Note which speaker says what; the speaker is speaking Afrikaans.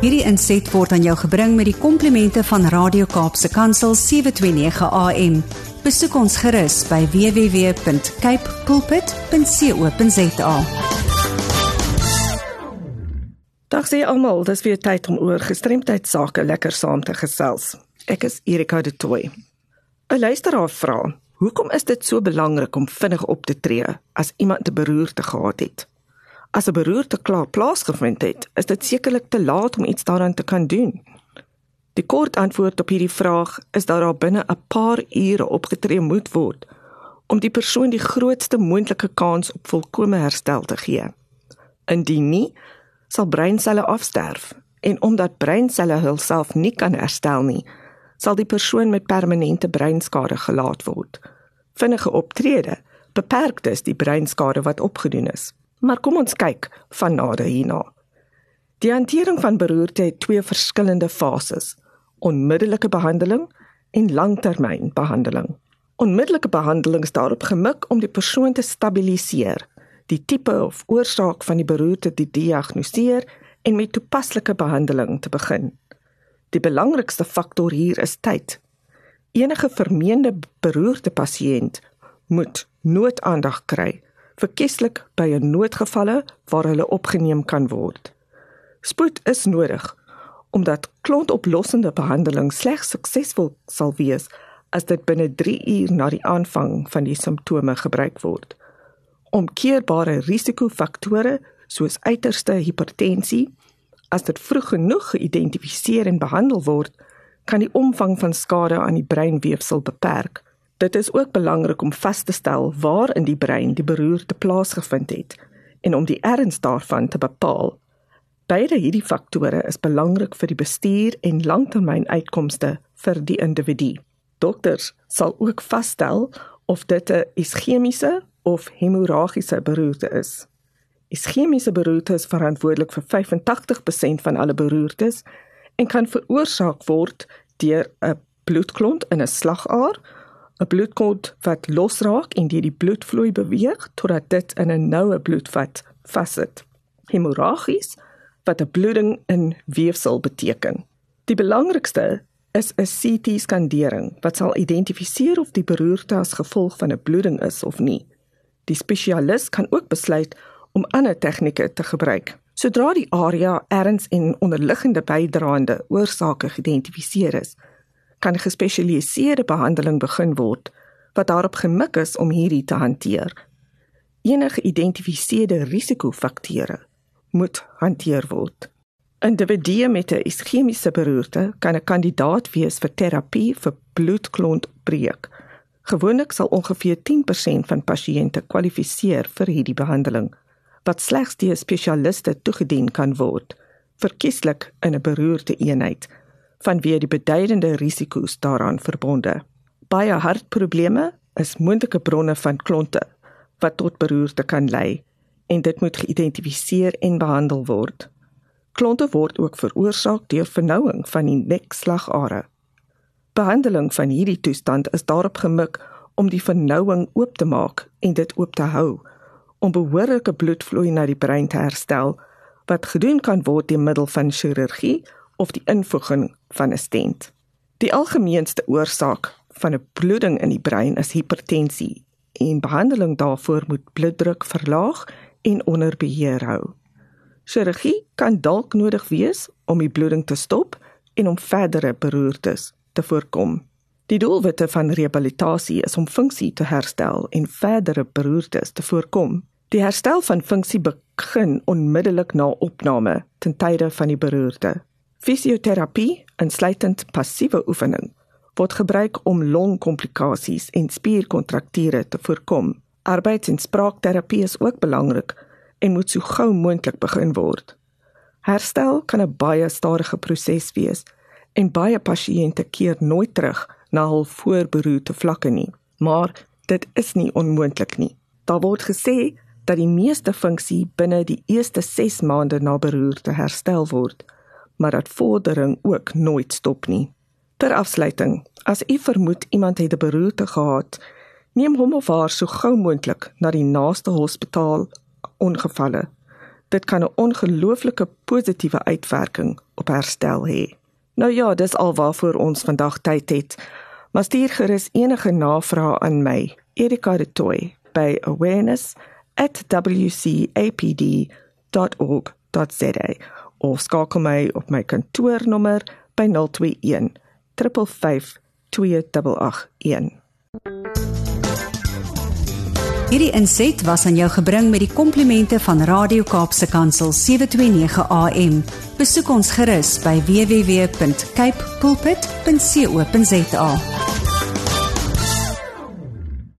Speaker 1: Hierdie inset word aan jou gebring met die komplimente van Radio Kaapse Kansel 729 AM. Besoek ons gerus by www.cape pulpit.co.za.
Speaker 2: Dag sê almal, dis weer tyd om oor gestremdheid sake lekker saam te gesels. Ek is Erika de Tooy. 'n Luisteraar vra: "Hoekom is dit so belangrik om vinnig op te tree as iemand 'n beroerte gehad het?" As 'n beroerte klaar plaasgevind het, is dit sekerlik te laat om iets daaraan te kan doen. Die kort antwoord op hierdie vraag is dat daar binne 'n paar ure opgetree moet word om die persoon die grootste moontlike kans op volkomme herstel te gee. Indien nie, sal breinselle afsterf en omdat breinselle hulself nie kan herstel nie, sal die persoon met permanente breinskade gelaat word. Vinnige optrede beperk dus die breinskade wat opgedoen is. Maar kom ons kyk van nader hierna. Die hantering van beroerte het twee verskillende fases: onmiddellike behandeling en langtermynbehandeling. Onmiddellike behandeling is daarop gemik om die persoon te stabiliseer, die tipe of oorsaak van die beroerte te diagnoseer en met toepaslike behandeling te begin. Die belangrikste faktor hier is tyd. Enige vermeende beroerte pasiënt moet noodaandag kry verkieslik by 'n noodgevalle waar hulle opgeneem kan word. Spoed is nodig omdat klontoplossende behandeling slegs suksesvol sal wees as dit binne 3 uur na die aanvang van die simptome gebruik word. Omkeerbare risikofaktore soos uiterste hipertensie as dit vroeg genoeg geïdentifiseer en behandel word, kan die omvang van skade aan die breinweefsel beperk. Dit is ook belangrik om vas te stel waar in die brein die beroerte plaasgevind het en om die erns daarvan te bepaal. Beide hierdie faktore is belangrik vir die bestuur en langtermynuitkomste vir die individu. Dokters sal ook vasstel of dit 'n ischemiese of hemorragiese beroerte is. Ischemiese beroerte is verantwoordelik vir 85% van alle beroertes en kan veroorsaak word deur 'n bloedklont in 'n slagaar 'n bloedkot wat losraak en deur die bloedvloei beweeg totdat dit in 'n noue bloedvat vassit. Hemorragies wat 'n bloeding in weefsel beteken. Die belangrikste is 'n CT-skandering wat sal identifiseer of die beroerte as gevolg van 'n bloeding is of nie. Die spesialis kan ook besluit om ander tegnieke te gebruik. Sodra die area erns en onderliggende bydraende oorsake geïdentifiseer is, kan gespesialiseerde behandeling begin word wat daarop gemik is om hierdie te hanteer. Enige geïdentifiseerde risikofaktore moet hanteer word. Individue met 'n ischemiese beroerte kan 'n kandidaat wees vir terapie vir bloedklontbreek. Gewoonlik sal ongeveer 10% van pasiënte kwalifiseer vir hierdie behandeling wat slegs deur spesialiste toegedien kan word, verkieslik in 'n beroerte eenheid vanweë die beduidende risiko's daaraan verbonde. Baie hartprobleme is moontlike bronne van klonte wat tot beroerte kan lei en dit moet geïdentifiseer en behandel word. Klonte word ook veroorsaak deur vernouing van die nekslagare. Behandeling van hierdie toestand is daarop gemik om die vernouing oop te maak en dit oop te hou om behoorlike bloedvloei na die brein te herstel wat gedoen kan word deur middel van chirurgie of die invoeging van 'n stent. Die algemeenste oorsaak van 'n bloeding in die brein is hipertensie en behandeling daarvoor moet bloeddruk verlaag en onder beheer hou. Chirurgie kan dalk nodig wees om die bloeding te stop en om verdere beroertes te voorkom. Die doelwitte van rehabilitasie is om funksie te herstel en verdere beroertes te voorkom. Die herstel van funksie begin onmiddellik na opname ten tye van die beroerte. Fisioterapie, insluitend passiewe oefening, word gebruik om longkomplikasies en spierkontrakture te voorkom. Arbeids- en spraakterapie is ook belangrik en moet so gou moontlik begin word. Herstel kan 'n baie stadige proses wees en baie pasiënte keer nooit terug na hul voorberoerte vlakke nie, maar dit is nie onmoontlik nie. Daar word gesê dat die meeste funksie binne die eerste 6 maande na beroerte herstel word maar dat vordering ook nooit stop nie. Ter afsluiting, as u vermoed iemand het 'n beroerte gehad, neem hom of haar so gou moontlik na die naaste hospitaal ongevalle. Dit kan 'n ongelooflike positiewe uitwerking op herstel hê. Nou ja, dis alwaarvoor ons vandag tyd het. Maar stuur gerus enige navrae aan my, Erika de Tooy by awareness@wcapd.org.za of skakel my op my kantoornommer by 021 355 2881.
Speaker 1: Hierdie inset was aan jou gebring met die komplimente van Radio Kaapse Kansel 729 AM. Besoek ons gerus by www.cape pulpit.co.za.